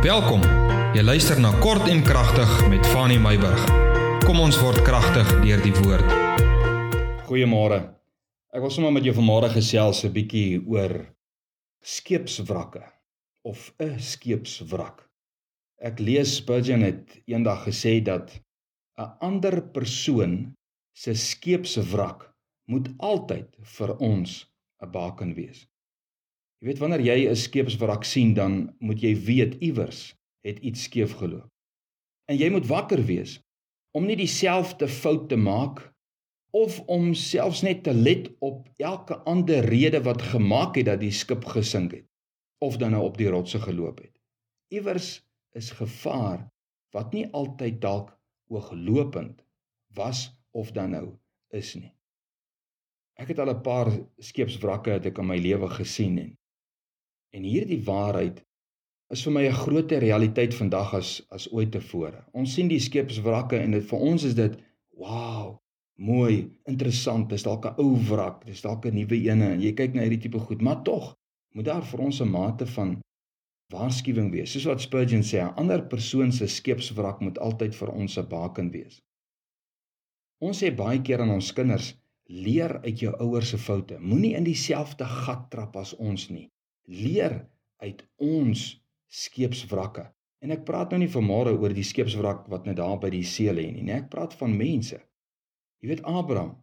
Welkom. Jy luister na Kort en Kragtig met Fanny Meyburg. Kom ons word kragtig deur die woord. Goeiemôre. Ek wil sommer met jou vanmôre gesels 'n bietjie oor skeepswrakke of 'n skeepswrak. Ek lees Spurgeon het eendag gesê dat 'n ander persoon se skeepswrak moet altyd vir ons 'n baken wees. Jy weet wanneer jy 'n skeepswrak sien, dan moet jy weet iewers het iets skeef geloop. En jy moet wakker wees om nie dieselfde fout te maak of om selfs net te let op elke ander rede wat gemaak het dat die skip gesink het of dan nou op die rotse geloop het. Iewers is gevaar wat nie altyd dalk ooglopend was of dan nou is nie. Ek het al 'n paar skeepswrakke het ek in my lewe gesien en En hierdie waarheid is vir my 'n groter realiteit vandag as as ooit tevore. Ons sien die skeepswrakke en dit vir ons is dit wow, mooi, interessant. Dis dalk 'n ou wrak, dis dalk 'n nuwe ene en jy kyk na hierdie tipe goed, maar tog moet daar vir ons 'n mate van waarskuwing wees. Soos wat Spurgeon sê, 'n ander persoon se skeepswrak moet altyd vir ons 'n baken wees. Ons sê baie keer aan ons kinders, leer uit jou ouers se foute. Moenie in dieselfde gat trap as ons nie leer uit ons skeepswrakke. En ek praat nou nie vanmôre oor die skeepswrak wat net daar by die see lê nie, nee, ek praat van mense. Jy weet Abraham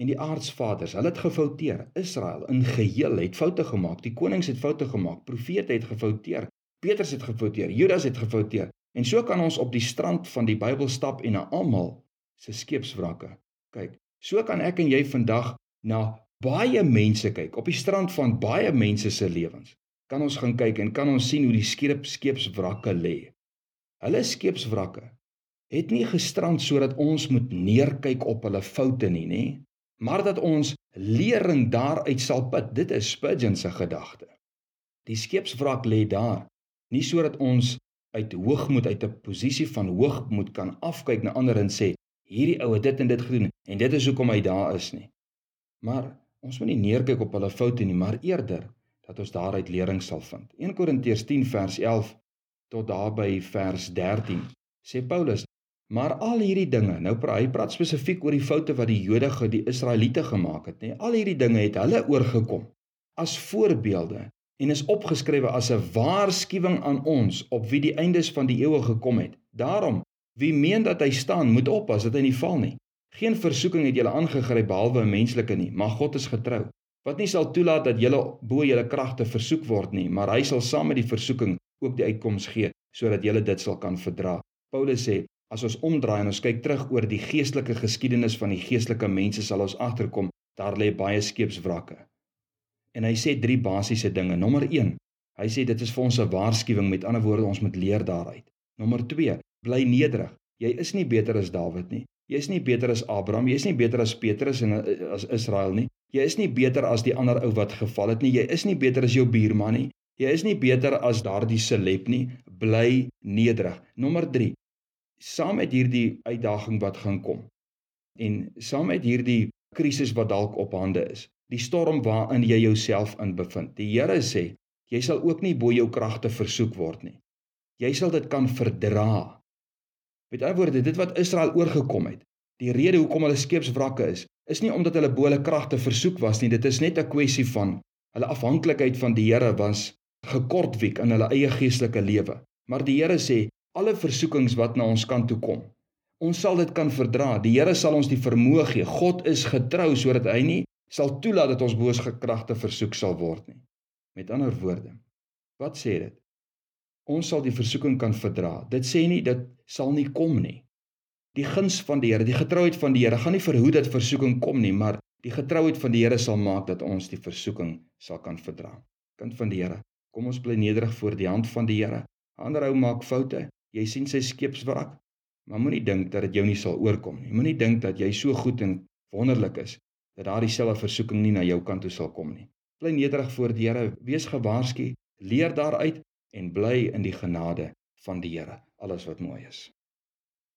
en die aardsvaders, hulle het gefouteer. Israel in geheel het foute gemaak. Die konings het foute gemaak. Profete het gefouteer. Petrus het gefouteer. Judas het gefouteer. En so kan ons op die strand van die Bybel stap en na almal se skeepswrakke kyk. So kan ek en jy vandag na baie mense kyk op die strand van baie mense se lewens. Kan ons gaan kyk en kan ons sien hoe die skeep skeepswrakke lê. Hulle skeepswrakke het nie gestrand sodat ons moet neerkyk op hulle foute nie, nê? Maar dat ons lering daaruit sal put. Dit is Spurgeon se gedagte. Die skeepswrak lê daar nie sodat ons uit hoogmoed uit 'n posisie van hoogmoed kan afkyk na ander en sê hierdie ou het dit en dit gedoen en dit is hoekom hy daar is nie. Maar Ons moet nie neerkyk op hulle foute nie, maar eerder dat ons daaruit lering sal vind. 1 Korintiërs 10 vers 11 tot daarby vers 13 sê Paulus: "Maar al hierdie dinge, nou praat hy praat spesifiek oor die foute wat die Jode ge die Israeliete gemaak het, nê? Al hierdie dinge het hulle oorgekom as voorbeelde en is opgeskrywe as 'n waarskuwing aan ons op wie die eindes van die eeue gekom het. Daarom, wie meen dat hy staan, moet oppas dat hy nie val nie." Geen versoeking het julle aangegryp behalwe 'n menslike nie, maar God is getrou. Wat nie sal toelaat dat julle bo julle kragte versoek word nie, maar hy sal saam met die versoeking ook die uitkoms gee sodat julle dit sal kan verdra. Paulus sê, as ons omdraai en ons kyk terug oor die geestelike geskiedenis van die geestelike mense sal ons agterkom daar lê baie skeepswrakke. En hy sê drie basiese dinge. Nommer 1, hy sê dit is vir ons 'n waarskuwing, met ander woorde ons moet leer daaruit. Nommer 2, bly nederig. Jy is nie beter as Dawid nie. Jy is nie beter as Abraham, jy is nie beter as Petrus en eh, as Israel nie. Jy is nie beter as die ander ou wat geval het nie. Jy is nie beter as jou buurman nie. Jy is nie beter as daardie seleb nie. Bly nederig. Nommer 3. Saam met hierdie uitdaging wat gaan kom en saam met hierdie krisis wat dalk op hande is, die storm waarin jy jouself in bevind. Die Here sê, jy sal ook nie bo jou kragte versoek word nie. Jy sal dit kan verdra. Met ander woorde, dit wat Israel oorgekom het, die rede hoekom hulle skeepswrakke is, is nie omdat hulle bo hulle kragte versoek was nie, dit is net 'n kwessie van hulle afhanklikheid van die Here was gekortwiek in hulle eie geestelike lewe. Maar die Here sê, alle versoekings wat na ons kant toe kom, ons sal dit kan verdra. Die Here sal ons die vermoë gee. God is getrou sodat hy nie sal toelaat dat ons bo ons kragte versoek sal word nie. Met ander woorde, wat sê dit? Ons sal die versoeking kan verdra. Dit sê nie dit sal nie kom nie. Die guns van die Here, die getrouheid van die Here gaan nie verhoed dat versoeking kom nie, maar die getrouheid van die Here sal maak dat ons die versoeking sal kan verdra. Kind van die Here, kom ons bly nederig voor die hand van die Here. Ander ou maak foute. Jy sien sy skeepswrak, maar moenie dink dat dit jou nie sal oorkom nie. Moenie dink dat jy so goed en wonderlik is dat daardie selfe versoeking nie na jou kant toe sal kom nie. Bly nederig voor die Here, wees gewaarsku, leer daaruit en bly in die genade van die Here. Alles wat mooi is.